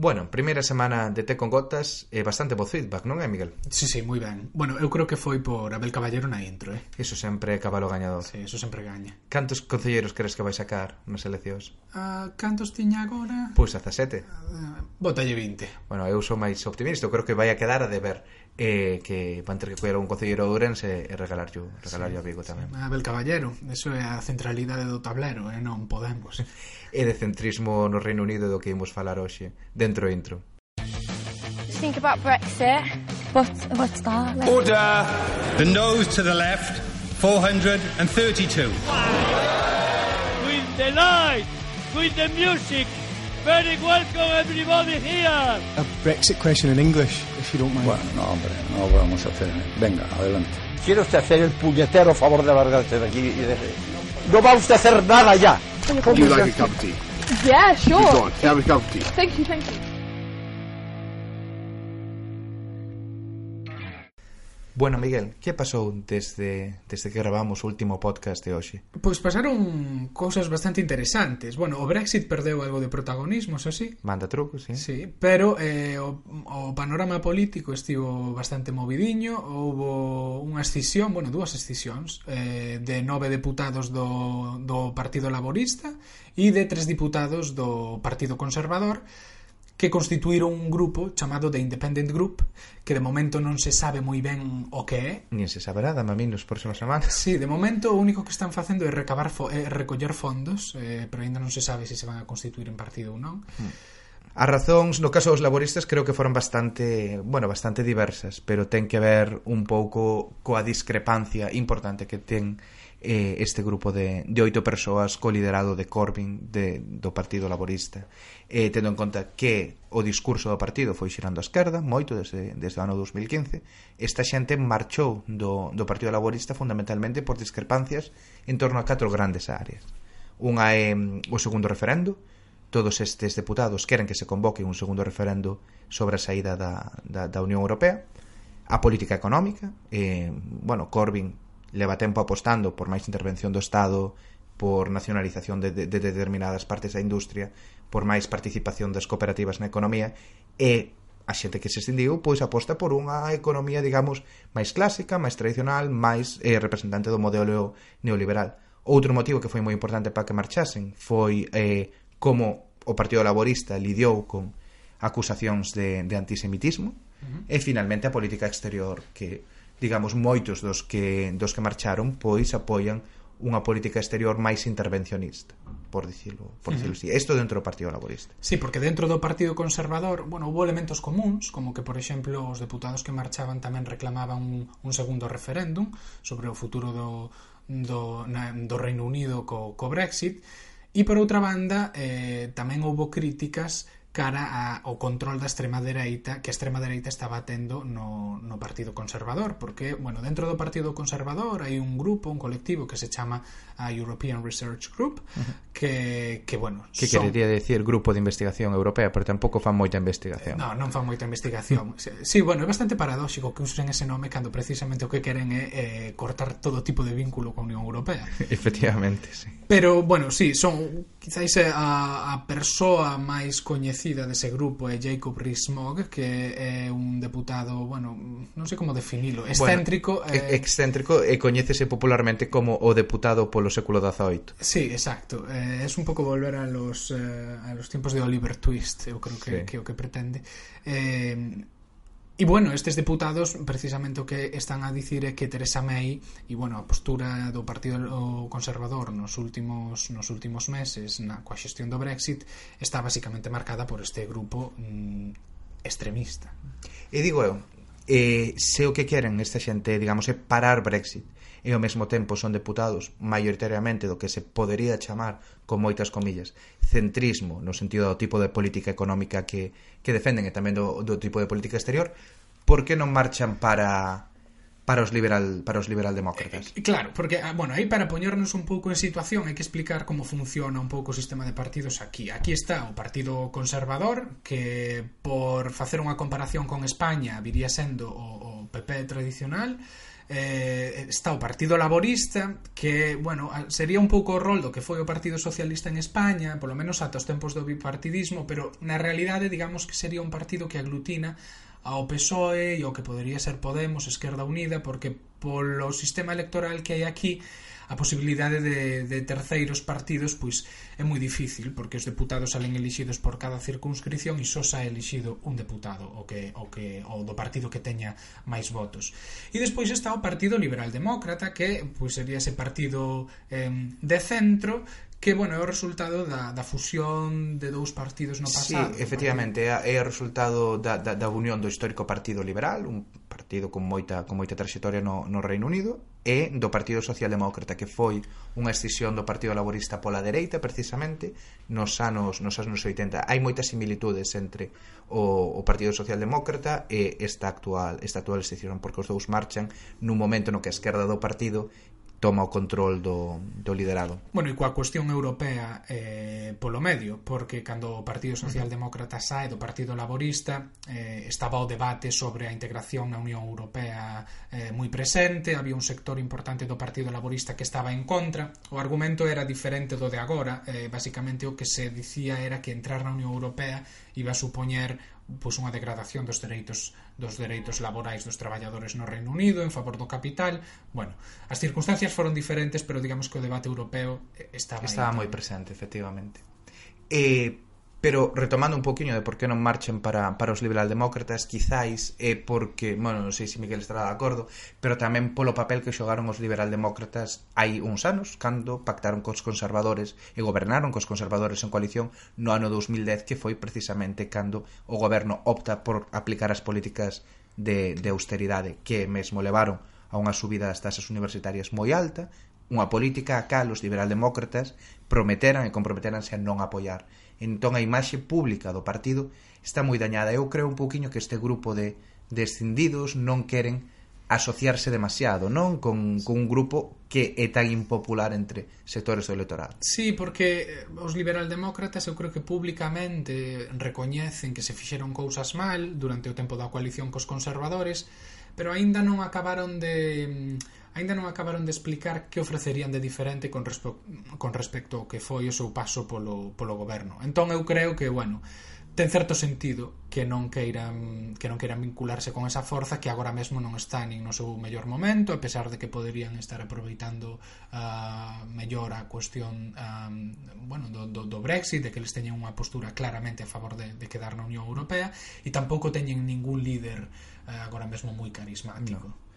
Bueno, primeira semana de Té con Gotas e eh, bastante bo feedback, non é, Miguel? Sí, sí, moi ben. Bueno, eu creo que foi por Abel Caballero na intro, eh? Iso sempre é cabalo gañador. Sí, eso sempre gaña. Cantos concelleiros crees que vai sacar nas eleccións? Uh, cantos tiña agora? Pois pues, 17. Uh, botalle 20. Bueno, eu sou máis optimista, eu creo que vai a quedar a deber eh, que van ter que coller un concelleiro de Ourense e regalarlle, regalarlle sí, a Vigo tamén. Sí, Abel Caballero, eso é a centralidade do tablero, e eh? non podemos. e de centrismo no Reino Unido do que imos falar hoxe, dentro e intro. Think about Brexit. What, what's that? Like? Order! The nose to the left, 432. Wow. With the light, with the music, very welcome everybody here. A Brexit question in English, if you don't mind. Bueno, no, hombre, no vamos a hacer. Venga, adelante. ¿Quiere usted hacer el puñetero favor de largarse de aquí y de... No va usted a hacer nada ya. Do you like a cup of tea? Yeah, sure. Go on, have a cup of tea. Thank you, thank you. Bueno, Miguel, que pasou desde, desde que gravamos o último podcast de hoxe? Pois pasaron cousas bastante interesantes. Bueno, o Brexit perdeu algo de protagonismo, eso sí. Manda truco, sí. Sí, pero eh, o, o panorama político estivo bastante movidiño. Houbo unha escisión, bueno, dúas escisións, eh, de nove deputados do, do Partido Laborista e de tres diputados do Partido Conservador, que constituíron un grupo chamado The Independent Group, que de momento non se sabe moi ben o que é. Nin se saberá, dame a mí nos próximos semanas. Sí, de momento o único que están facendo é recabar fo é recoller fondos, eh, pero ainda non se sabe se se van a constituir en partido ou non. Mm. As razóns no caso dos laboristas creo que foron bastante, bueno, bastante diversas, pero ten que ver un pouco coa discrepancia importante que ten eh, este grupo de, de oito persoas co liderado de Corbyn de, do Partido Laborista. Eh, tendo en conta que o discurso do partido foi xirando a esquerda moito desde, desde o ano 2015 esta xente marchou do, do Partido Laborista fundamentalmente por discrepancias en torno a catro grandes áreas. Unha é mm, o segundo referendo. Todos estes deputados queren que se convoque un segundo referendo sobre a saída da, da, da Unión Europea. A política económica eh, bueno, Corbyn leva tempo apostando por máis intervención do Estado, por nacionalización de, de, de determinadas partes da industria, por máis participación das cooperativas na economía, e a xente que se extendiu pois aposta por unha economía, digamos, máis clásica, máis tradicional, máis eh, representante do modelo neoliberal. Outro motivo que foi moi importante para que marchasen foi eh, como o Partido Laborista lidiou con acusacións de, de antisemitismo uh -huh. e finalmente a política exterior que digamos, moitos dos que, dos que marcharon, pois apoian unha política exterior máis intervencionista por dicilo, por dicilo así. Uh -huh. Isto dentro do Partido Laborista. Sí, porque dentro do Partido Conservador, bueno, houve elementos comuns, como que, por exemplo, os deputados que marchaban tamén reclamaban un, un segundo referéndum sobre o futuro do, do, na, do Reino Unido co, co Brexit, e por outra banda eh, tamén houbo críticas cara ao control da extrema dereita que a extrema dereita estaba tendo no, no Partido Conservador porque, bueno, dentro do Partido Conservador hai un grupo, un colectivo que se chama a European Research Group que, que bueno, que son... querería decir Grupo de Investigación Europea pero tampouco fan moita investigación. No, non fan moita investigación. Sí, bueno, é bastante paradóxico que usen ese nome cando precisamente o que queren é eh, cortar todo tipo de vínculo con a Unión Europea. Efectivamente, sí. Pero, bueno, sí, son quizáis a, a persoa máis coñecida coñecida dese grupo é Jacob Rees-Mogg, que é un deputado, bueno, non sei como definilo, excéntrico... Bueno, eh... Excéntrico e coñécese popularmente como o deputado polo século XVIII. Sí, exacto. Eh, es un pouco volver a los, eh, a los tiempos de Oliver Twist, eu creo que, sí. que o que pretende. Eh, E, bueno, estes deputados precisamente o que están a dicir é que Teresa May e, bueno, a postura do Partido Conservador nos últimos, nos últimos meses na coa xestión do Brexit está basicamente marcada por este grupo mm, extremista. E digo eu, eh, se o que queren esta xente, digamos, é parar Brexit e ao mesmo tempo son deputados maioritariamente do que se podería chamar con moitas comillas centrismo no sentido do tipo de política económica que, que defenden e tamén do, do tipo de política exterior por que non marchan para para os liberal para os liberaldemócratas. Eh, claro, porque ah, bueno, aí para poñernos un pouco en situación hai que explicar como funciona un pouco o sistema de partidos aquí. Aquí está o Partido Conservador que por facer unha comparación con España viría sendo o, o PP tradicional, eh, está o Partido Laborista que, bueno, sería un pouco o rol do que foi o Partido Socialista en España polo menos ata os tempos do bipartidismo pero na realidade digamos que sería un partido que aglutina ao PSOE e ao que podería ser Podemos, Esquerda Unida, porque polo sistema electoral que hai aquí a posibilidade de, de terceiros partidos pois é moi difícil porque os deputados salen elixidos por cada circunscripción e só sa elixido un deputado o que o que o do partido que teña máis votos. E despois está o Partido Liberal Demócrata que pois sería ese partido eh, de centro que bueno, é o resultado da, da fusión de dous partidos no pasado. Sí, efectivamente, é o resultado da, da, da unión do histórico Partido Liberal, un partido con moita con moita traxectoria no, no Reino Unido, e do Partido Socialdemócrata, que foi unha escisión do Partido Laborista pola dereita, precisamente, nos anos nos anos 80. Hai moitas similitudes entre o, o Partido Socialdemócrata e esta actual esta actual escisión, porque os dous marchan nun momento no que a esquerda do partido toma o control do, do liderado. Bueno, e coa cuestión europea eh, polo medio, porque cando o Partido Socialdemócrata sae do Partido Laborista eh, estaba o debate sobre a integración na Unión Europea eh, moi presente, había un sector importante do Partido Laborista que estaba en contra, o argumento era diferente do de agora, eh, basicamente o que se dicía era que entrar na Unión Europea iba a supoñer pois unha degradación dos dereitos dos dereitos laborais dos traballadores no Reino Unido en favor do capital. Bueno, as circunstancias foron diferentes, pero digamos que o debate europeo eh, estaba estaba moi presente, efectivamente. Eh, Pero retomando un poquinho de por que non marchen para, para os liberaldemócratas, quizáis é porque, bueno, non sei se Miguel estará de acordo, pero tamén polo papel que xogaron os liberaldemócratas hai uns anos, cando pactaron cos conservadores e gobernaron cos conservadores en coalición no ano 2010, que foi precisamente cando o goberno opta por aplicar as políticas de, de austeridade que mesmo levaron a unha subida das tasas universitarias moi alta, unha política a cal os liberaldemócratas prometeran e comprometeranse a non apoiar entón a imaxe pública do partido está moi dañada. Eu creo un pouquiño que este grupo de descendidos non queren asociarse demasiado, non? Con, con un grupo que é tan impopular entre sectores do electorado. Sí, porque eh, os liberaldemócratas eu creo que públicamente recoñecen que se fixeron cousas mal durante o tempo da coalición cos conservadores, pero aínda non acabaron de mm, aínda non acabaron de explicar que ofrecerían de diferente con, respe con respecto ao que foi o seu paso polo, polo goberno. Entón eu creo que, bueno, ten certo sentido que non queiran que non queiran vincularse con esa forza que agora mesmo non está nin no seu mellor momento, a pesar de que poderían estar aproveitando uh, mellor a cuestión um, bueno, do, do, do Brexit, de que eles teñen unha postura claramente a favor de, de quedar na Unión Europea e tampouco teñen ningún líder uh, agora mesmo moi carismático. No.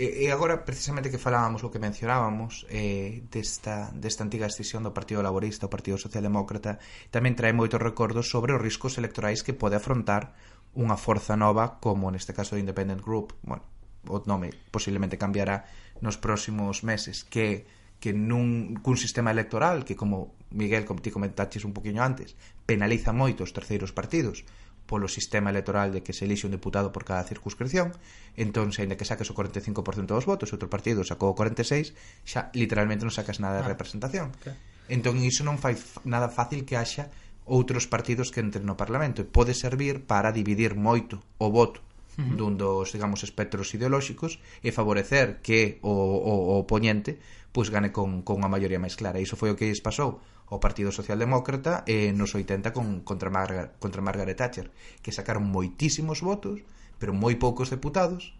E, e agora, precisamente que falábamos o que mencionábamos eh, desta, desta antiga escisión do Partido Laborista ao Partido Socialdemócrata, tamén trae moitos recordos sobre os riscos electorais que pode afrontar unha forza nova como neste caso o Independent Group. Bueno, o nome posiblemente cambiará nos próximos meses que que nun cun sistema electoral que como Miguel como ti comentaches un poquinho antes penaliza moito os terceiros partidos polo sistema electoral de que se elixe un deputado por cada circunscripción, entón, se aínda que saques o 45% dos votos, outro partido sacou o 46, xa literalmente non sacas nada de ah, representación. Okay. Entón, iso non fai nada fácil que haxa outros partidos que entren no Parlamento e pode servir para dividir moito o voto uh -huh. dun dos, digamos, espectros ideolóxicos e favorecer que o, o, o oponente pois pues, gane con, con unha maioría máis clara. E Iso foi o que lles pasou o Partido Socialdemócrata eh, nos 80 con, contra, Margar, contra Margaret Thatcher, que sacaron moitísimos votos, pero moi poucos deputados,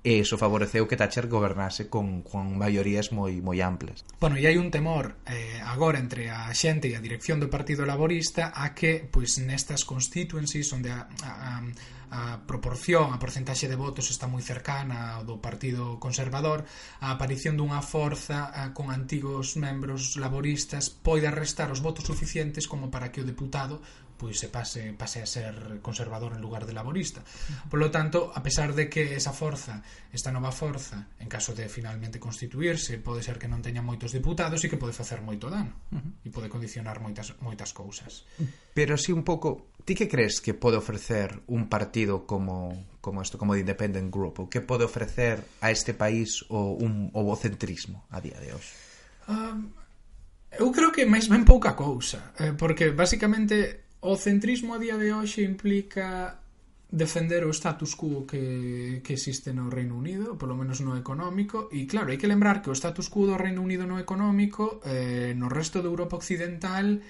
e iso favoreceu que Thatcher gobernase con, con maiorías moi moi amplas. Bueno, e hai un temor eh, agora entre a xente e a dirección do Partido Laborista a que pois nestas constituencies onde a, a, a proporción, a porcentaxe de votos está moi cercana ao do Partido Conservador, a aparición dunha forza a, con antigos membros laboristas poida restar os votos suficientes como para que o deputado pois se pase, pase a ser conservador en lugar de laborista. Por lo tanto, a pesar de que esa forza, esta nova forza, en caso de finalmente constituirse, pode ser que non teña moitos diputados e que pode facer moito dano uh -huh. e pode condicionar moitas moitas cousas. Pero si un pouco, ti que crees que pode ofrecer un partido como como isto, como de Independent Group, o que pode ofrecer a este país o un o vocentrismo a día de hoxe? Um, eu creo que máis ben pouca cousa, eh, porque basicamente O centrismo a día de hoxe implica defender o status quo que, que existe no Reino Unido, polo menos no económico, e claro, hai que lembrar que o status quo do Reino Unido no económico eh, no resto de Europa Occidental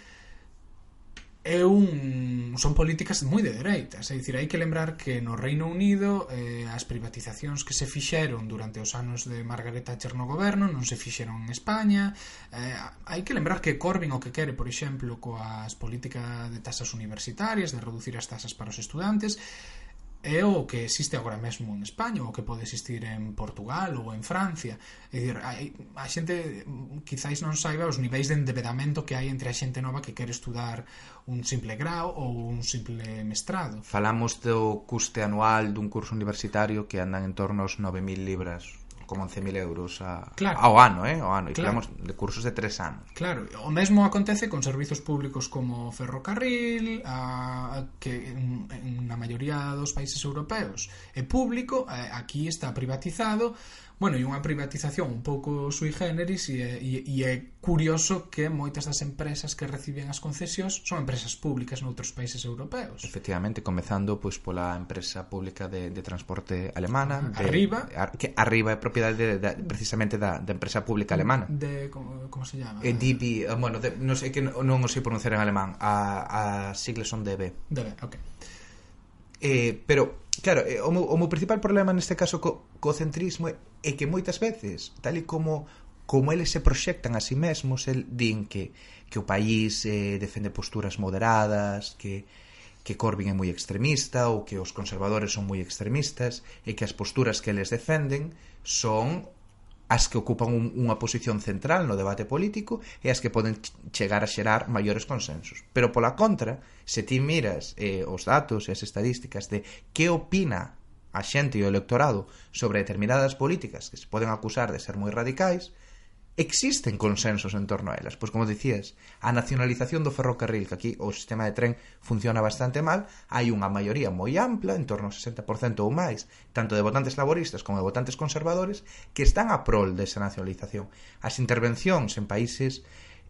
é un son políticas moi de dereitas, é dicir, hai que lembrar que no Reino Unido eh, as privatizacións que se fixeron durante os anos de Margaret Thatcher no goberno non se fixeron en España. Eh, hai que lembrar que Corbyn o que quere, por exemplo, coas políticas de tasas universitarias, de reducir as tasas para os estudantes, é o que existe agora mesmo en España ou que pode existir en Portugal ou en Francia. É dicir, hai, a xente quizáis non saiba os niveis de endevedamento que hai entre a xente nova que quere estudar un simple grau ou un simple mestrado. Falamos do custe anual dun curso universitario que andan en torno aos 9.000 libras como 11.000 euros a, claro. ao ano, eh, ao ano, e claro. falamos de cursos de tres anos. Claro, o mesmo acontece con servizos públicos como ferrocarril, a, a que en, en na maioría dos países europeos é público, eh, aquí está privatizado, Bueno, e unha privatización un pouco sui generis e, e, e é curioso que moitas das empresas que reciben as concesións son empresas públicas noutros países europeos. Efectivamente, comezando pois pola empresa pública de, de transporte alemana, de, arriba, ar, que arriba é propiedade de, de, precisamente da, da empresa pública alemana. De como, como se chama? E DB, eh, bueno, de, non sei que non, non o sei pronunciar en alemán. A, a siglas son DB. DB, okay. Eh, pero, claro, eh, o, meu, o meu principal problema neste caso co, co centrismo é que moitas veces, tal e como como eles se proxectan a si sí mesmos, el din que, que o país eh, defende posturas moderadas, que, que Corbyn é moi extremista ou que os conservadores son moi extremistas e que as posturas que eles defenden son as que ocupan un, unha posición central no debate político e as que poden chegar a xerar maiores consensos. Pero pola contra, se ti miras eh, os datos e as estadísticas de que opina a xente e o electorado sobre determinadas políticas que se poden acusar de ser moi radicais, existen consensos en torno a elas. Pois como dicías, a nacionalización do ferrocarril, que aquí o sistema de tren funciona bastante mal, hai unha maioría moi ampla, en torno ao 60% ou máis, tanto de votantes laboristas como de votantes conservadores, que están a prol desa nacionalización. As intervencións en países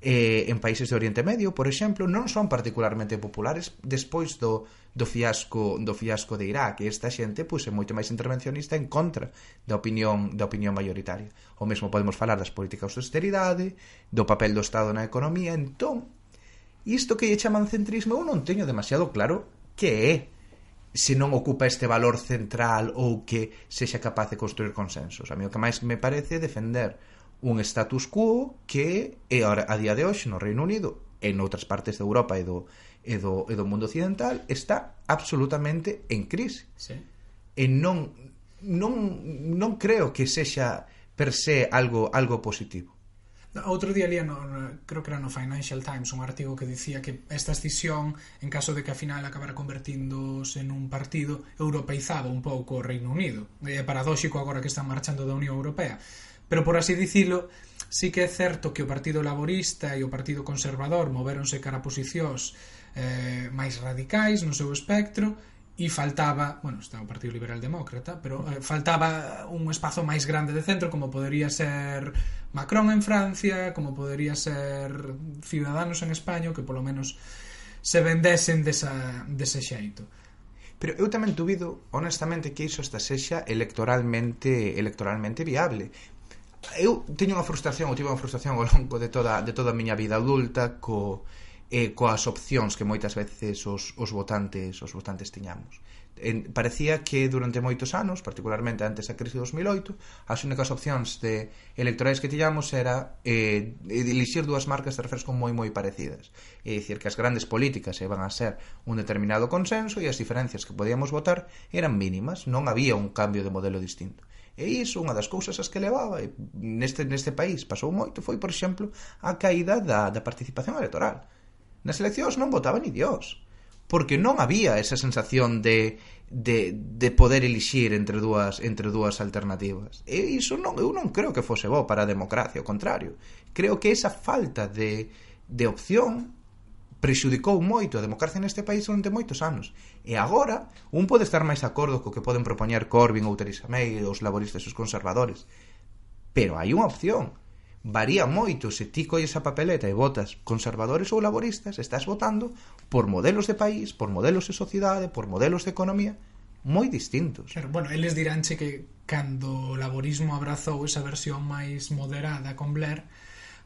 eh, en países de Oriente Medio, por exemplo, non son particularmente populares despois do, do fiasco do fiasco de Irak e esta xente pois, é moito máis intervencionista en contra da opinión da opinión maioritaria. O mesmo podemos falar das políticas de austeridade, do papel do Estado na economía, entón, isto que lle chaman centrismo eu non teño demasiado claro que é se non ocupa este valor central ou que sexa capaz de construir consensos. A mí o que máis me parece é defender un status quo que é a día de hoxe no Reino Unido e noutras partes de Europa e do, e do, e do mundo occidental está absolutamente en crise. Sí. E non, non, non creo que sexa per se algo, algo positivo. Outro día lía, no, no, creo que era no Financial Times, un artigo que dicía que esta escisión, en caso de que a final acabara convertíndose en un partido, europeizaba un pouco o Reino Unido. É paradóxico agora que están marchando da Unión Europea pero por así dicilo, sí que é certo que o Partido Laborista e o Partido Conservador moveronse cara a posicións eh, máis radicais no seu espectro e faltaba, bueno, está o Partido Liberal Demócrata, pero eh, faltaba un espazo máis grande de centro como podería ser Macron en Francia, como podería ser Ciudadanos en España, que polo menos se vendesen desa, dese xeito. Pero eu tamén dubido, honestamente, que iso esta sexa electoralmente electoralmente viable, eu teño unha frustración, ou tive unha frustración ao longo de toda, de toda a miña vida adulta co, eh, coas opcións que moitas veces os, os votantes os votantes tiñamos. En, parecía que durante moitos anos, particularmente antes da crise de 2008, as únicas opcións de electorais que tiñamos era eh, elixir dúas marcas de refresco moi moi parecidas. É dicir, que as grandes políticas iban a ser un determinado consenso e as diferencias que podíamos votar eran mínimas, non había un cambio de modelo distinto. E iso, unha das cousas as que levaba e neste, neste país pasou moito foi, por exemplo, a caída da, da participación electoral. Nas eleccións non votaba ni Dios, porque non había esa sensación de, de, de poder elixir entre dúas entre dúas alternativas. E iso non, eu non creo que fose bo para a democracia, ao contrario. Creo que esa falta de, de opción prexudicou moito a democracia neste país durante moitos anos. E agora, un pode estar máis acordo co que poden propoñer Corbyn ou Theresa May, os laboristas e os conservadores. Pero hai unha opción. Varía moito se ti colles a papeleta e votas conservadores ou laboristas, estás votando por modelos de país, por modelos de sociedade, por modelos de economía moi distintos. Claro, bueno, eles diránche que cando o laborismo abrazou esa versión máis moderada con Blair,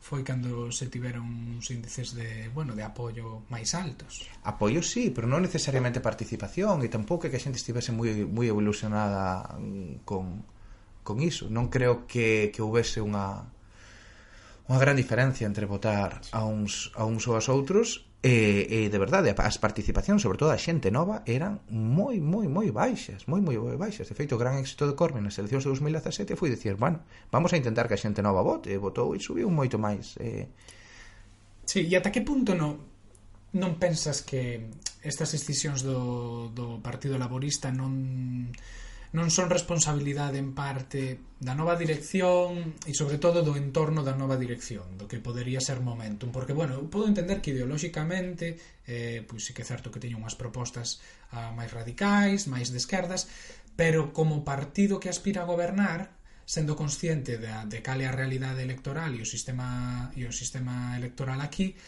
foi cando se tiveron uns índices de, bueno, de apoio máis altos. Apoio sí, pero non necesariamente participación e tampouco que a xente estivese moi, moi evolucionada mm, con, con iso. Non creo que, que houvese unha unha gran diferencia entre votar a uns, a uns ou aos outros E, e de verdade, as participacións, sobre todo a xente nova, eran moi, moi, moi baixas, moi, moi, moi baixas. De feito, o gran éxito de Corbyn nas eleccións de 2017 foi dicir, bueno, vamos a intentar que a xente nova vote, e votou e subiu moito máis. Eh. Sí, e ata que punto non non pensas que estas decisións do, do Partido Laborista non non son responsabilidade en parte da nova dirección e sobre todo do entorno da nova dirección, do que podería ser Momentum, porque bueno, eu podo entender que ideolóxicamente eh, pois sí que é certo que teñen unhas propostas ah, máis radicais, máis de esquerdas, pero como partido que aspira a gobernar, sendo consciente de, de cal é a realidade electoral e o sistema e o sistema electoral aquí,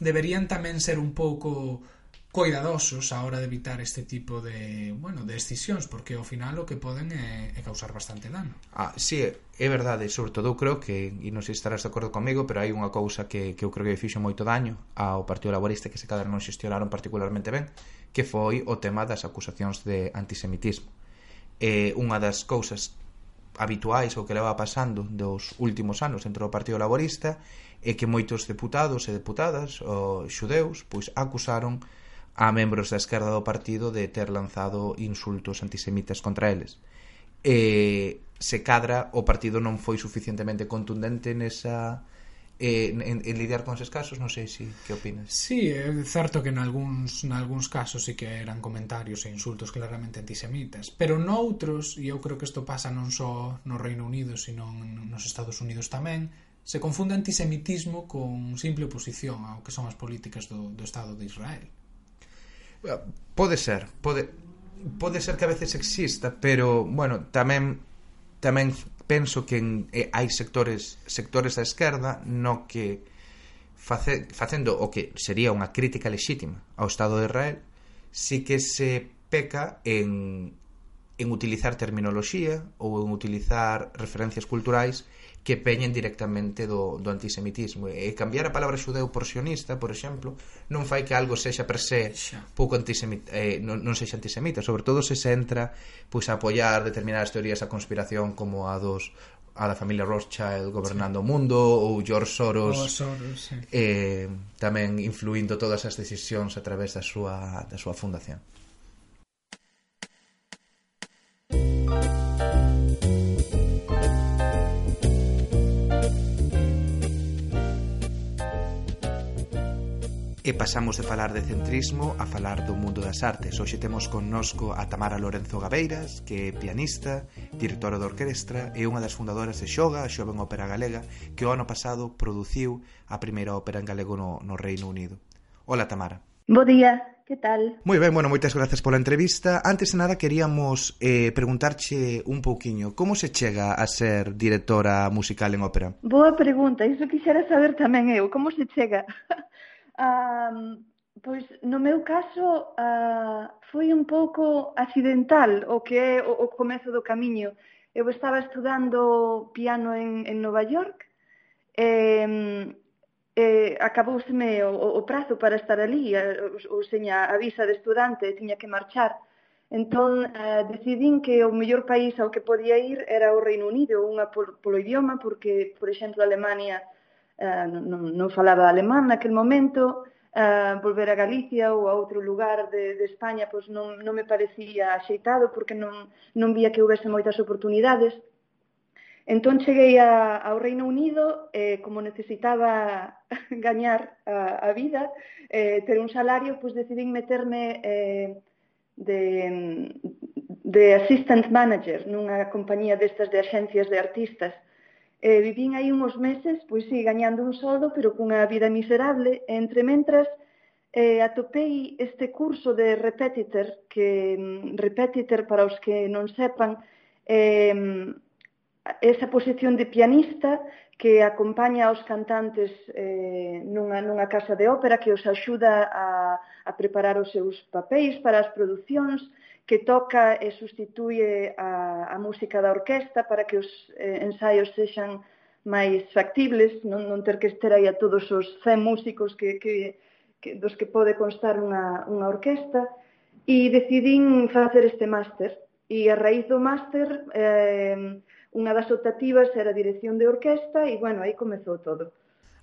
deberían tamén ser un pouco coidadosos a hora de evitar este tipo de, bueno, de decisións, porque ao final o que poden é, é causar bastante dano. Ah, sí, é verdade, sobre todo eu creo que, e non sei se estarás de acordo comigo, pero hai unha cousa que, que eu creo que fixo moito daño ao Partido Laborista que se cadar non xestionaron particularmente ben, que foi o tema das acusacións de antisemitismo. É unha das cousas habituais ou que leva pasando dos últimos anos dentro do Partido Laborista é que moitos deputados e deputadas, o xudeus, pois acusaron a membros da esquerda do partido de ter lanzado insultos antisemitas contra eles. E se cadra o partido non foi suficientemente contundente nesa eh, en, en lidiar con eses casos, non sei se si, que opinas. Sí, é certo que nalgúns, nalgúns casos sí que eran comentarios e insultos claramente antisemitas, pero noutros, e eu creo que isto pasa non só no Reino Unido, sino nos Estados Unidos tamén, se confunde antisemitismo con simple oposición ao que son as políticas do, do Estado de Israel. Pode ser, pode pode ser que a veces exista, pero bueno, tamén tamén penso que en, eh, hai sectores sectores da esquerda no que face, facendo o que sería unha crítica lexítima ao Estado de Israel, si que se peca en en utilizar terminoloxía ou en utilizar referencias culturais que peñen directamente do, do antisemitismo e cambiar a palabra xudeu por sionista por exemplo, non fai que algo sexa per se pouco antisemita eh, non, non sexa antisemita, sobre todo se se entra pois a apoiar determinadas teorías a conspiración como a dos a da familia Rothschild gobernando sí. o mundo ou George Soros, o Soros sí. eh, tamén influindo todas as decisións a través da súa, da súa fundación e pasamos de falar de centrismo a falar do mundo das artes. Hoxe temos connosco a Tamara Lorenzo Gabeiras, que é pianista, directora de orquestra e unha das fundadoras de Xoga, a Xoven Ópera Galega, que o ano pasado produciu a primeira ópera en galego no, no Reino Unido. Hola, Tamara. Bo día, que tal? Moi ben, bueno, moitas grazas pola entrevista. Antes de nada, queríamos eh, preguntarche un pouquiño, como se chega a ser directora musical en ópera? Boa pregunta, iso quixera saber tamén eu, como se chega? Um, pois no meu caso uh, foi un pouco accidental o que é o, o comezo do camiño. Eu estaba estudando piano en, en Nova York e, e acabouseme o, o prazo para estar ali, ou seña a visa de estudante, tiña que marchar. Entón, eh, decidín que o mellor país ao que podía ir era o Reino Unido, unha polo, polo idioma, porque, por exemplo, Alemania eh, non, non falaba alemán naquel momento, eh, volver a Galicia ou a outro lugar de, de España pois non, non me parecía axeitado porque non, non vía que houvese moitas oportunidades. Entón cheguei a, ao Reino Unido e eh, como necesitaba gañar a, a vida, eh, ter un salario, pois decidín meterme eh, de, de assistant manager nunha compañía destas de axencias de artistas Eh, vivín aí uns meses, pois sí, gañando un soldo, pero cunha vida miserable. E entre mentras, eh, atopei este curso de Repetitor, que mm, Repetitor, para os que non sepan, eh, esa posición de pianista que acompaña aos cantantes eh, nunha, nunha casa de ópera que os axuda a, a preparar os seus papéis para as producións que toca e sustituye a, a música da orquesta para que os eh, ensaios sexan máis factibles, non, non ter que estar aí a todos os 100 músicos que, que, que, dos que pode constar unha, unha orquesta, e decidín facer este máster. E a raíz do máster, eh, unha das optativas era a dirección de orquesta, e bueno, aí comezou todo.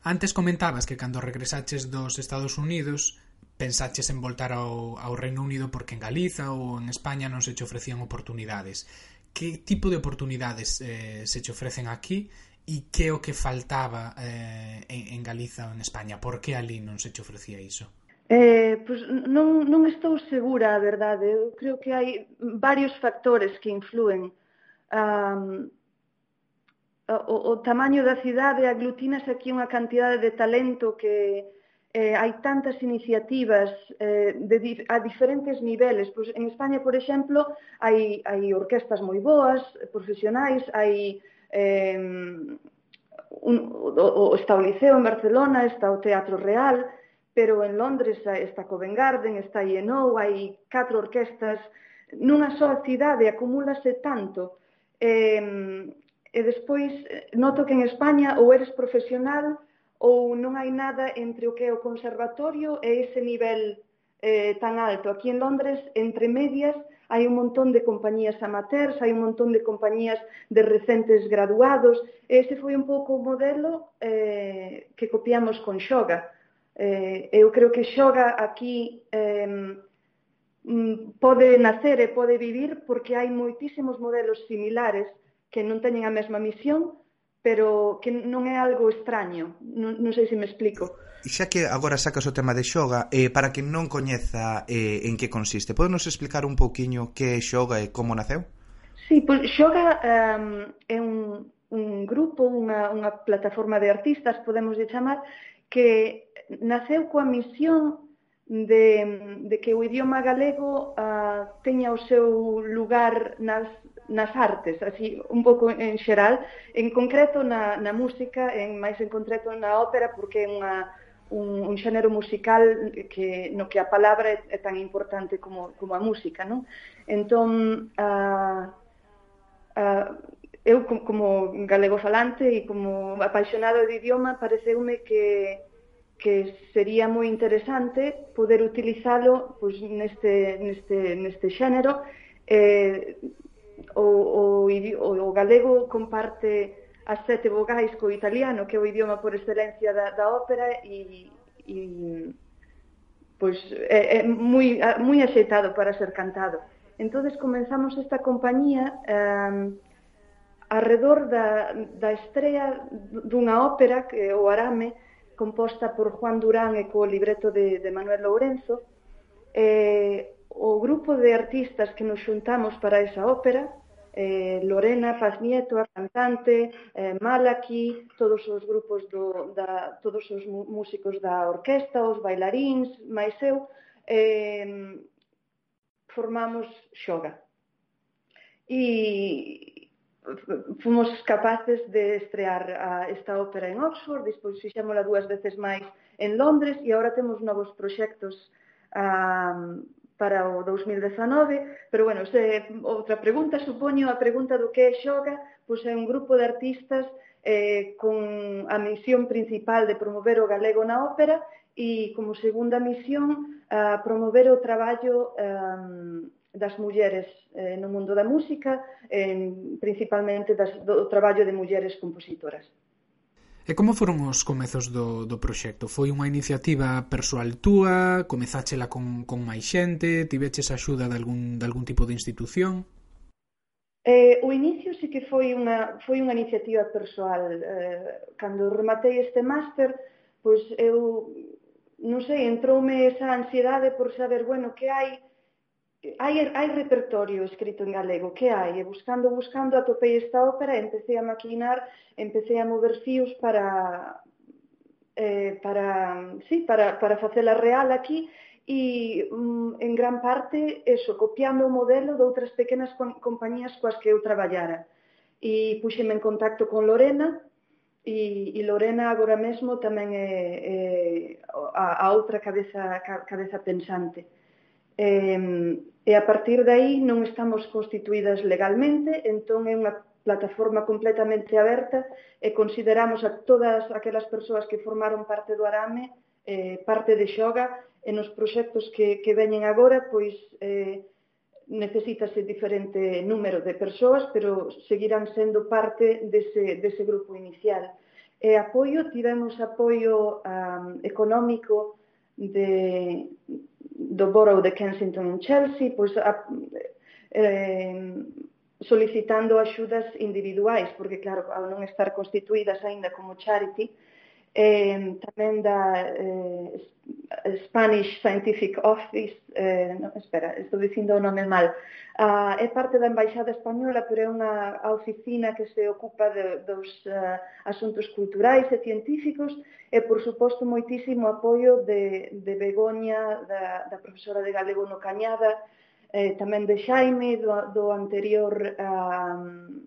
Antes comentabas que cando regresaches dos Estados Unidos pensaches en voltar ao, ao Reino Unido porque en Galiza ou en España non se che ofrecían oportunidades. Que tipo de oportunidades eh, se che ofrecen aquí e que o que faltaba eh, en, en Galiza ou en España? Por que ali non se che ofrecía iso? Eh, pues non, non estou segura, a verdade. Eu creo que hai varios factores que influen. Um, o, o tamaño da cidade aglutinase aquí unha cantidade de talento que, eh, hai tantas iniciativas eh, de, a diferentes niveles. Pois, en España, por exemplo, hai, hai orquestas moi boas, profesionais, hai... Eh, un, o, o, está o Liceo en Barcelona, está o Teatro Real, pero en Londres está Covent Garden, está INO, hai catro orquestas, nunha só cidade acumulase tanto. Eh, e despois noto que en España ou eres profesional ou non hai nada entre o que é o conservatorio e ese nivel eh, tan alto. Aquí en Londres, entre medias, hai un montón de compañías amateurs, hai un montón de compañías de recentes graduados. Ese foi un pouco o modelo eh, que copiamos con Xoga. Eh, eu creo que Xoga aquí eh, pode nacer e pode vivir porque hai moitísimos modelos similares que non teñen a mesma misión, pero que non é algo extraño, non, non sei se me explico. E Xa que agora sacas o tema de xoga, eh, para que non coñeza eh, en que consiste, podenos explicar un pouquiño que é xoga e como naceu? Sí, pois xoga um, é un, un grupo, unha, unha plataforma de artistas, podemos de chamar, que naceu coa misión de, de que o idioma galego uh, teña o seu lugar nas, nas artes, así un pouco en xeral, en concreto na, na música, en máis en concreto na ópera, porque é unha, un, un xénero musical que no que a palabra é, é tan importante como, como a música, non? Entón, a, a, eu como galego falante e como apaixonado de idioma, pareceume que que sería moi interesante poder utilizalo pois, neste, neste, neste xénero eh, o, o, o, o galego comparte as sete vogais co italiano, que é o idioma por excelencia da, da ópera e, e pois é, é moi, moi axeitado para ser cantado. entonces comenzamos esta compañía eh, alrededor da, da estrela dunha ópera, que o Arame, composta por Juan Durán e co libreto de, de Manuel Lourenzo. Eh, o grupo de artistas que nos xuntamos para esa ópera eh, Lorena, Faznieto, a cantante, eh, Malaki, todos os grupos do, da, todos os músicos da orquesta, os bailaríns, máis eu, eh, formamos Xoga. E fomos capaces de estrear a, esta ópera en Oxford, despois fixémola dúas veces máis en Londres e agora temos novos proxectos um, para o 2019, pero bueno, se, outra pregunta, supoño a pregunta do que é Xoga, pois é un grupo de artistas eh, con a misión principal de promover o galego na ópera e como segunda misión a promover o traballo um, das mulleres eh, no mundo da música, eh, principalmente das, do traballo de mulleres compositoras. E como foron os comezos do, do proxecto? Foi unha iniciativa persoal túa? Comezáchela con, con máis xente? Tiveches axuda de algún, de algún tipo de institución? Eh, o inicio sí que foi unha, foi unha iniciativa persoal. Eh, cando rematei este máster, pois eu, non sei, entroume esa ansiedade por saber, bueno, que hai hai, hai repertorio escrito en galego, que hai? E buscando, buscando, atopei esta ópera e empecé a maquinar, empecé a mover fíos para, eh, para, sí, para, para facela real aquí e mm, en gran parte eso, copiando o modelo de outras pequenas compañías coas que eu traballara. E puxeme en contacto con Lorena, e, e Lorena agora mesmo tamén é, é a, a outra cabeza, cabeza pensante eh, e a partir de aí non estamos constituídas legalmente, entón é unha plataforma completamente aberta e consideramos a todas aquelas persoas que formaron parte do Arame eh, parte de Xoga e nos proxectos que, que veñen agora pois eh, necesítase diferente número de persoas pero seguirán sendo parte dese, dese grupo inicial. E apoio, tivemos apoio um, económico de, do Borough de Kensington en Chelsea, pois a, eh, solicitando axudas individuais, porque claro, ao non estar constituídas aínda como charity, eh, tamén da eh, Spanish Scientific Office, eh, non, espera, estou dicindo o nome mal, ah, é parte da Embaixada Española, pero é unha a oficina que se ocupa de, dos uh, asuntos culturais e científicos, e, por suposto, moitísimo apoio de, de Begoña, da, da profesora de Galego no Cañada, eh, tamén de Xaime, do, do anterior... Uh,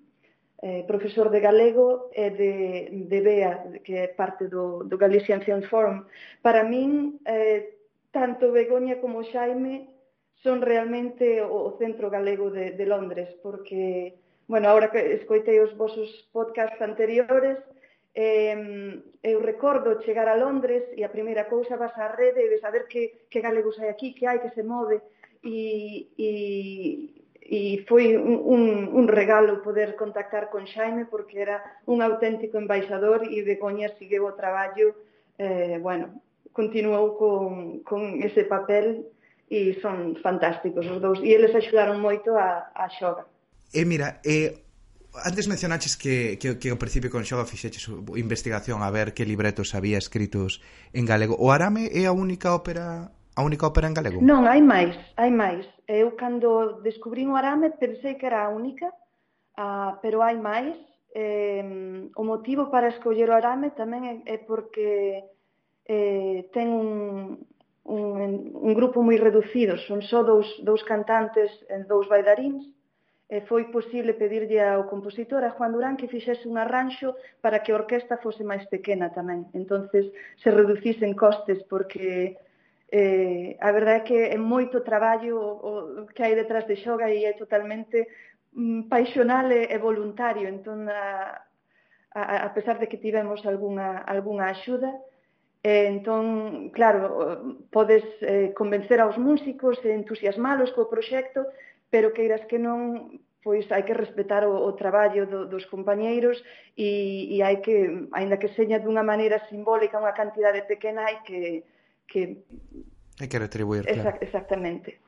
eh, profesor de galego e de, de BEA, que é parte do, do Galician Film Forum. Para min, eh, tanto Begoña como Xaime son realmente o, o centro galego de, de Londres, porque, bueno, ahora que escoitei os vosos podcasts anteriores, eh, eu recordo chegar a Londres e a primeira cousa vas á rede e ves a ver que, que galegos hai aquí, que hai, que se move, e, e, e foi un, un, un regalo poder contactar con Xaime porque era un auténtico embaixador e Begoña sigueu o traballo, eh, bueno, continuou con, con ese papel e son fantásticos os dous e eles axudaron moito a, a xoga. E mira, eh, antes mencionaches que, que, que ao principio con Xoga fixeches investigación a ver que libretos había escritos en galego. O Arame é a única ópera a única ópera en galego? Non, hai máis, hai máis. Eu, cando descubrín o arame, pensei que era a única, ah, pero hai máis. Eh, o motivo para escoller o arame tamén é, é porque eh, ten un, un, un grupo moi reducido, son só dous, dous cantantes e dous bailarins, e foi posible pedirlle ao compositor, a Juan Durán, que fixese un arranxo para que a orquesta fose máis pequena tamén. entonces se reducisen costes, porque Eh, a verdade é que é moito traballo o, que hai detrás de xoga e é totalmente mm, paixonal e, e voluntario. Entón, a, a, a pesar de que tivemos alguna, alguna axuda, eh, entón, claro, podes eh, convencer aos músicos e entusiasmalos co proxecto, pero queiras que non pois hai que respetar o, o traballo do, dos compañeiros e, e hai que, aínda que seña dunha maneira simbólica unha cantidade pequena, hai que, que... Hai que retribuir, claro. Exact, exactamente.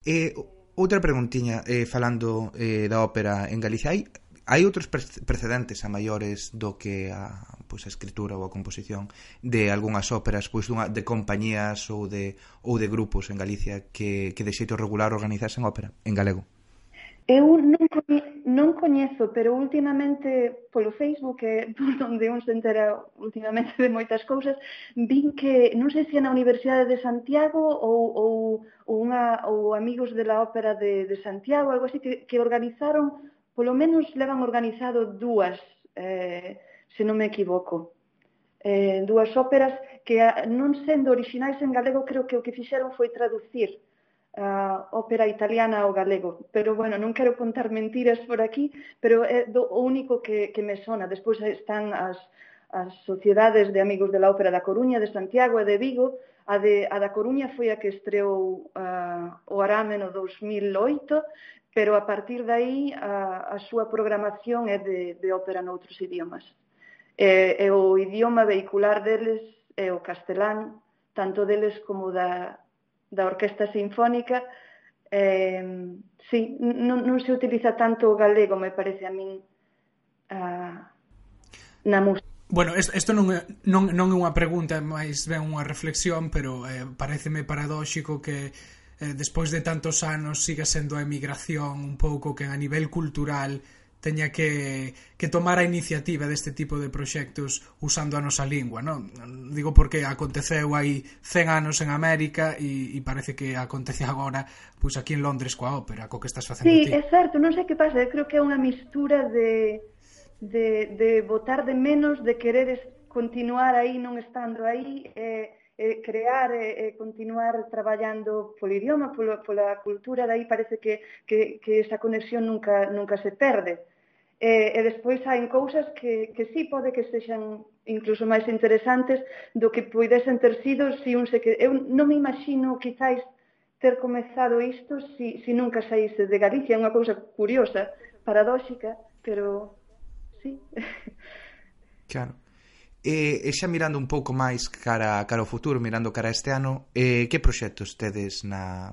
E outra preguntiña, eh, falando eh, da ópera en Galicia, hai, hai outros precedentes a maiores do que a, pois, a escritura ou a composición de algunhas óperas pois dunha, de compañías ou de, ou de grupos en Galicia que, que de xeito regular organizasen ópera en galego? Eu non non coñezo, pero últimamente polo Facebook, que por onde un se entera últimamente de moitas cousas, vin que non sei se é na Universidade de Santiago ou, ou, ou, unha, ou amigos de la Ópera de, de Santiago, algo así, que, que organizaron, polo menos levan organizado dúas, eh, se non me equivoco, eh, dúas óperas que non sendo orixinais en galego, creo que o que fixeron foi traducir. Eh, a ópera italiana ao galego. Pero, bueno, non quero contar mentiras por aquí, pero é do, o único que, que me sona. Despois están as, as sociedades de amigos de la ópera da Coruña, de Santiago e de Vigo. A, de, a da Coruña foi a que estreou uh, o Arame no 2008, pero a partir dai a, eh, a súa programación é de, de ópera noutros idiomas. E, e o idioma vehicular deles é o castelán, tanto deles como da, da Orquesta Sinfónica, eh, sí, non, non se utiliza tanto o galego, me parece a min, a, na música. Bueno, isto non, é, non, non é unha pregunta, máis ben unha reflexión, pero eh, pareceme paradóxico que eh, despois de tantos anos siga sendo a emigración un pouco que a nivel cultural teña que, que tomar a iniciativa deste tipo de proxectos usando a nosa lingua, non? Digo porque aconteceu hai 100 anos en América e, e parece que acontece agora pois aquí en Londres coa ópera, co que estás facendo sí, ti. Sí, é certo, non sei que pasa, eu creo que é unha mistura de, de, de botar de menos, de quereres continuar aí non estando aí, eh, eh, crear e eh, continuar traballando polo idioma, polo, pola cultura, dai parece que, que, que esa conexión nunca, nunca se perde. E, e despois hai cousas que, que sí pode que sexan incluso máis interesantes do que poidesen ter sido se si un se que... Eu non me imagino quizáis ter comezado isto si, si nunca saíse de Galicia. É unha cousa curiosa, paradóxica, pero sí. Claro. E, e xa mirando un pouco máis cara, cara ao futuro, mirando cara este ano, eh, que proxectos tedes na,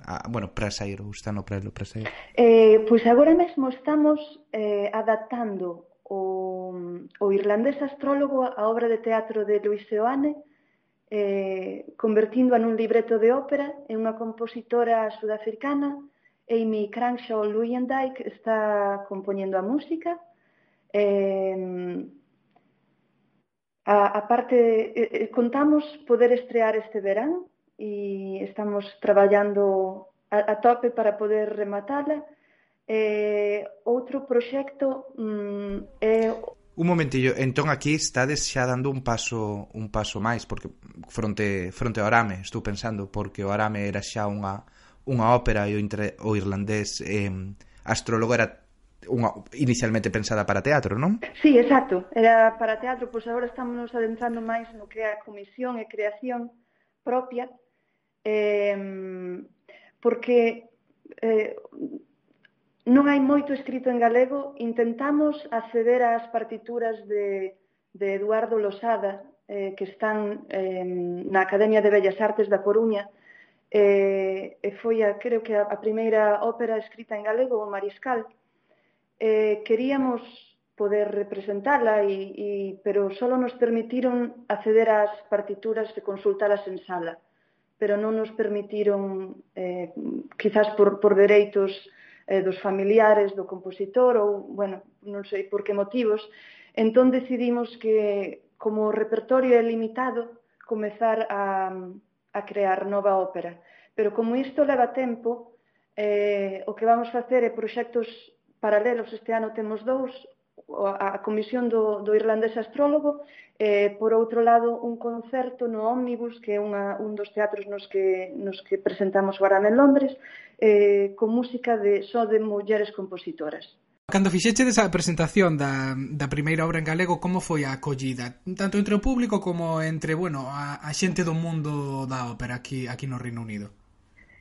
a, bueno, para sair, ou está no prelo para sair? Eh, pois agora mesmo estamos eh, adaptando o, o irlandés astrólogo a obra de teatro de Luis Seoane, eh, convertindo-a nun libreto de ópera e unha compositora sudafricana, Amy Cranshaw Luyendijk, está compoñendo a música, eh, A, a parte, eh, eh, contamos poder estrear este verán e estamos traballando a, a tope para poder rematala. Eh, outro proxecto mm, é Un momentillo, entón aquí estades xa dando un paso un paso máis porque fronte fronte ao Arame, estou pensando porque o Arame era xa unha unha ópera e o, intre, o irlandés eh, astrólogo era unha inicialmente pensada para teatro, non? Sí, exacto, era para teatro, pois agora estamos nos adentrando máis no que é a comisión e creación propia, eh, porque eh, non hai moito escrito en galego, intentamos acceder ás partituras de, de Eduardo Losada, eh, que están eh, na Academia de Bellas Artes da Coruña, eh, e foi, a, creo que, a, a primeira ópera escrita en galego, o Mariscal, eh, queríamos poder representarla, y, y, pero solo nos permitieron acceder ás partituras e consultalas en sala, pero non nos permitiron, eh, quizás por, por dereitos eh, dos familiares, do compositor, ou, bueno, non sei por que motivos, entón decidimos que, como o repertorio é limitado, comezar a, a crear nova ópera. Pero como isto leva tempo, eh, o que vamos facer é proxectos paralelos este ano temos dous, a comisión do, do irlandés astrólogo, eh, por outro lado, un concerto no Omnibus, que é unha, un dos teatros nos que, nos que presentamos agora en Londres, eh, con música de só de mulleres compositoras. Cando fixeche desa presentación da, da primeira obra en galego, como foi a acollida? Tanto entre o público como entre, bueno, a, a xente do mundo da ópera aquí, aquí no Reino Unido.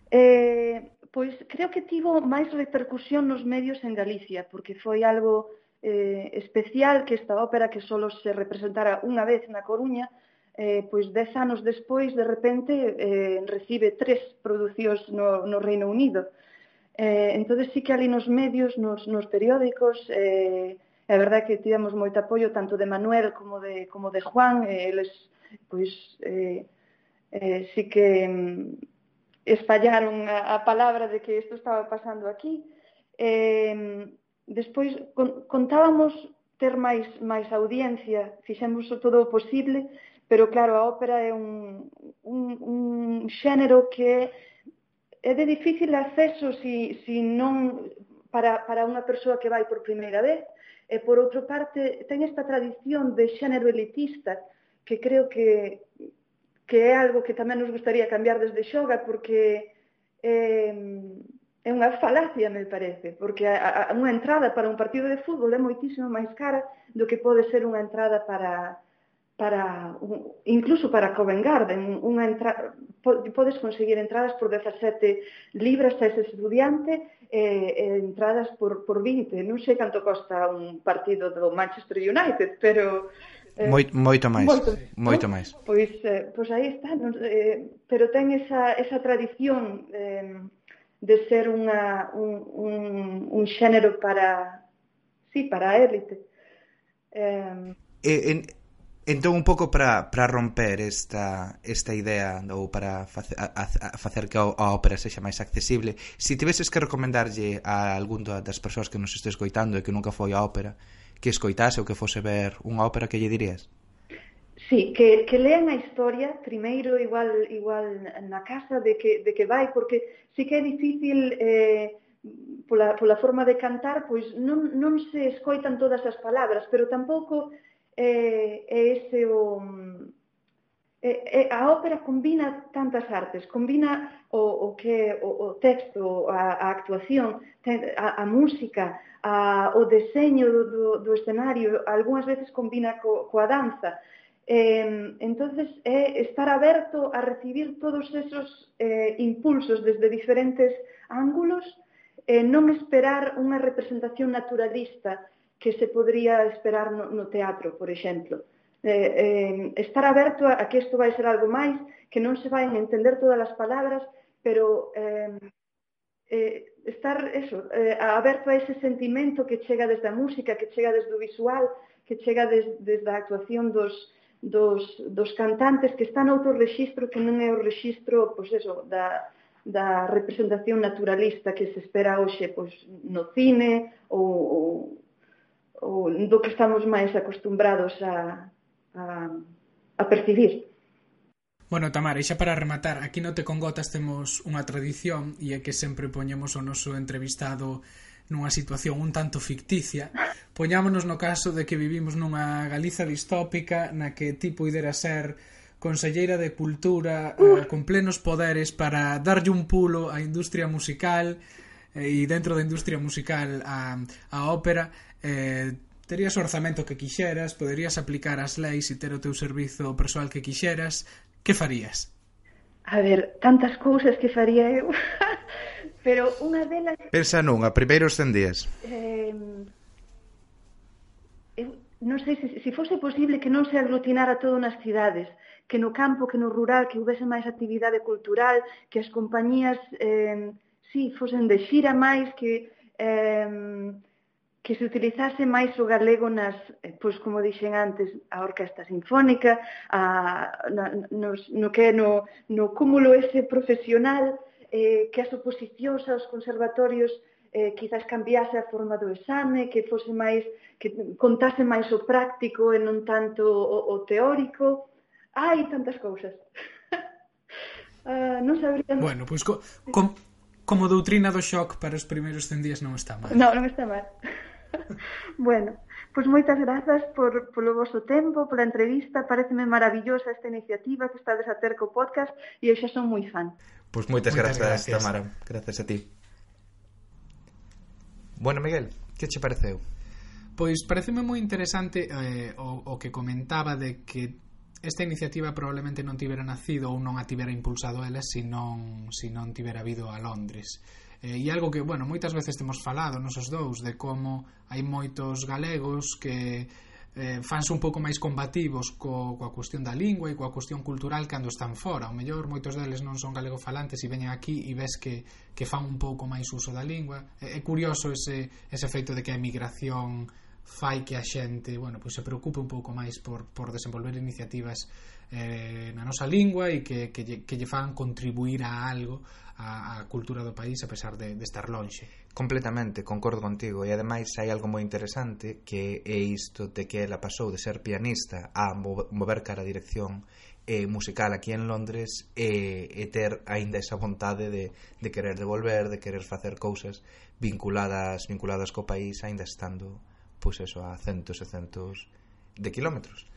Eh, pois creo que tivo máis repercusión nos medios en Galicia, porque foi algo eh, especial que esta ópera que só se representara unha vez na Coruña, eh, pois dez anos despois, de repente, eh, recibe tres producións no, no Reino Unido. Eh, entón, sí que ali nos medios, nos, nos periódicos, eh, é verdade que tivemos moito apoio tanto de Manuel como de, como de Juan, eh, eles, pois, eh, eh, sí que mm, espallaron a, a palabra de que isto estaba pasando aquí. Eh, despois con, contábamos ter máis máis audiencia, fixemos todo o posible, pero claro, a ópera é un, un, un xénero que é de difícil acceso si, si non para, para unha persoa que vai por primeira vez, e por outra parte ten esta tradición de xénero elitista que creo que, que é algo que tamén nos gustaría cambiar desde xoga porque eh, é unha falacia, me parece, porque a, a, unha entrada para un partido de fútbol é moitísimo máis cara do que pode ser unha entrada para para un, incluso para Covent Garden, unha entra, podes conseguir entradas por 17 libras a ese estudiante e, e entradas por, por 20. Non sei canto costa un partido do Manchester United, pero Eh, Moi, moito máis. Moito, moito máis. Pois, eh, pois aí está, non, eh, pero ten esa, esa tradición eh, de ser unha, un, un, un xénero para, sí, para a élite. Eh, e, en, Entón un pouco para para romper esta esta idea ou para face, a, a, facer que a, a ópera sexa máis accesible, se si tiveses que recomendarlle a algún das persoas que nos estes coitando e que nunca foi a ópera, que escoitase ou que fose ver unha ópera que lle dirías? Sí, que, que lean a historia primeiro igual igual na casa de que, de que vai, porque sí que é difícil eh, pola, pola forma de cantar, pois non, non se escoitan todas as palabras, pero tampouco eh, é ese o... Eh, eh, a ópera combina tantas artes, combina o, o que o, o texto, a, a actuación, a, a música, a, o deseño do, do, do escenario, algunhas veces combina co, coa danza. Eh, entonces é estar aberto a recibir todos esos eh, impulsos desde diferentes ángulos, eh, non esperar unha representación naturalista que se podría esperar no, no teatro, por exemplo. Eh, eh, estar aberto a, a que isto vai ser algo máis, que non se vai entender todas as palabras, pero eh, eh, estar eso, eh, aberto a ese sentimento que chega desde a música, que chega desde o visual, que chega des, desde a actuación dos, dos, dos cantantes que está noutro rexistro que non é o rexistro pois eso, da, da representación naturalista que se espera hoxe pois, no cine ou, ou, ou do que estamos máis acostumbrados a, a, a percibir. Bueno, Tamara, e xa para rematar, aquí no Te con Gotas temos unha tradición e é que sempre poñemos o noso entrevistado nunha situación un tanto ficticia. Poñámonos no caso de que vivimos nunha Galiza distópica na que ti puidera ser conselleira de cultura eh, con plenos poderes para darlle un pulo á industria musical eh, e dentro da industria musical a, a ópera eh, terías o orzamento que quixeras, poderías aplicar as leis e ter o teu servizo persoal que quixeras, que farías? A ver, tantas cousas que faría eu. Pero unha delas... Pensa nunha, primeiros 100 días. Eh, eu non sei se, se fose posible que non se aglutinara todo nas cidades, que no campo, que no rural, que houvese máis actividade cultural, que as compañías, eh, sí, fosen de xira máis, que... Eh, que se utilizase máis o galego nas, eh, pois como dixen antes, a orquesta sinfónica, a, na, nos, no que no, no cúmulo ese profesional, eh, que as oposicións aos conservatorios eh, quizás cambiase a forma do exame, que fose máis, que contase máis o práctico e non tanto o, o teórico. Hai tantas cousas. uh, non sabría... Bueno, pois co, com, como doutrina do shock para os primeiros 100 días non está mal. Non, non está mal. bueno, pois moitas grazas por, polo vosso tempo, pola entrevista, pareceme maravillosa esta iniciativa que estades a ter co podcast e eu xa son moi fan. Pois moitas, moitas grazas, gracias. Tamara, grazas a ti. Bueno, Miguel, que che pareceu? Pois pareceme moi interesante eh, o, o que comentaba de que esta iniciativa probablemente non tibera nacido ou non a tibera impulsado ela se non, se non tibera habido a Londres Eh, e algo que, bueno, moitas veces temos falado nosos dous de como hai moitos galegos que eh, fanse un pouco máis combativos co, coa cuestión da lingua e coa cuestión cultural cando están fora. O mellor, moitos deles non son galego falantes e veñen aquí e ves que, que fan un pouco máis uso da lingua. É, é curioso ese, ese efeito de que a emigración fai que a xente bueno, pois se preocupe un pouco máis por, por desenvolver iniciativas eh, na nosa lingua e que, que, lle, que lle fan contribuir a algo a, a cultura do país a pesar de, de estar lonxe. Completamente, concordo contigo. E ademais hai algo moi interesante que é isto de que ela pasou de ser pianista a mover cara a dirección eh, musical aquí en Londres e, eh, e ter aínda esa vontade de, de querer devolver, de querer facer cousas vinculadas vinculadas co país aínda estando pois eso, a centos e centos de kilómetros.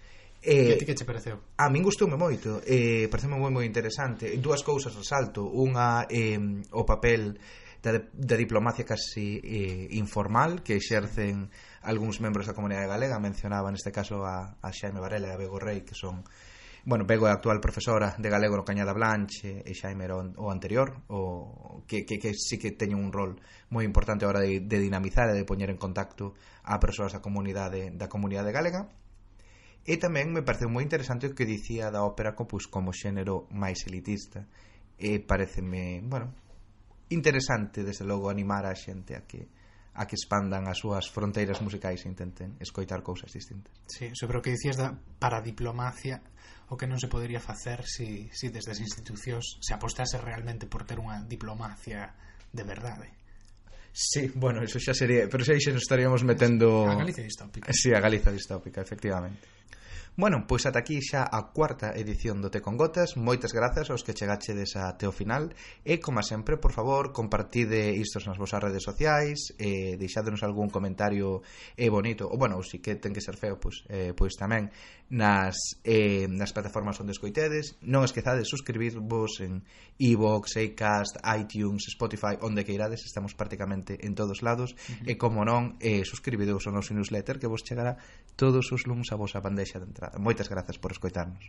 Eh, e ti que che pareceu? A min gustoume moito, eh, pareceu moi moi interesante. Dúas cousas resalto, unha eh, o papel da, da diplomacia casi eh, informal que exercen algúns membros da comunidade galega, mencionaba neste caso a, a Xaime Varela e a Bego Rey, que son bueno, pego a actual profesora de galego no Cañada Blanche e Xaime o anterior o que, que, que sí que teñen un rol moi importante ahora de, de dinamizar e de poñer en contacto a persoas da comunidade da comunidade galega. E tamén me pareceu moi interesante o que dicía da ópera pues, como xénero máis elitista. E pareceme, bueno interesante desde logo animar a xente a que a que expandan as súas fronteiras musicais e intenten escoitar cousas distintas. Sí, sobre o que dicías da para diplomacia, o que non se podería facer se, si, se si desde as institucións se apostase realmente por ter unha diplomacia de verdade. Sí, bueno, eso xa sería, pero xa se nos estaríamos metendo a Galicia distópica. Sí, a Galicia distópica, efectivamente. Bueno, pois ata aquí xa a cuarta edición do Te con Gotas. Moitas grazas aos que chegachedes até o final e, como sempre, por favor, compartide istos nas vosas redes sociais, e deixádenos algún comentario eh, bonito, ou bueno, ou si que ten que ser feo, pois, eh, pois tamén nas, eh, nas plataformas onde escoitedes. Non esquezades suscribirvos en iVoox, e Acast, iTunes, Spotify, onde que irades, estamos prácticamente en todos lados. Uh -huh. E como non, eh, suscribideos ao noso newsletter que vos chegará todos os luns a vosa bandexa de entrada gra moitas grazas por escoitarnos.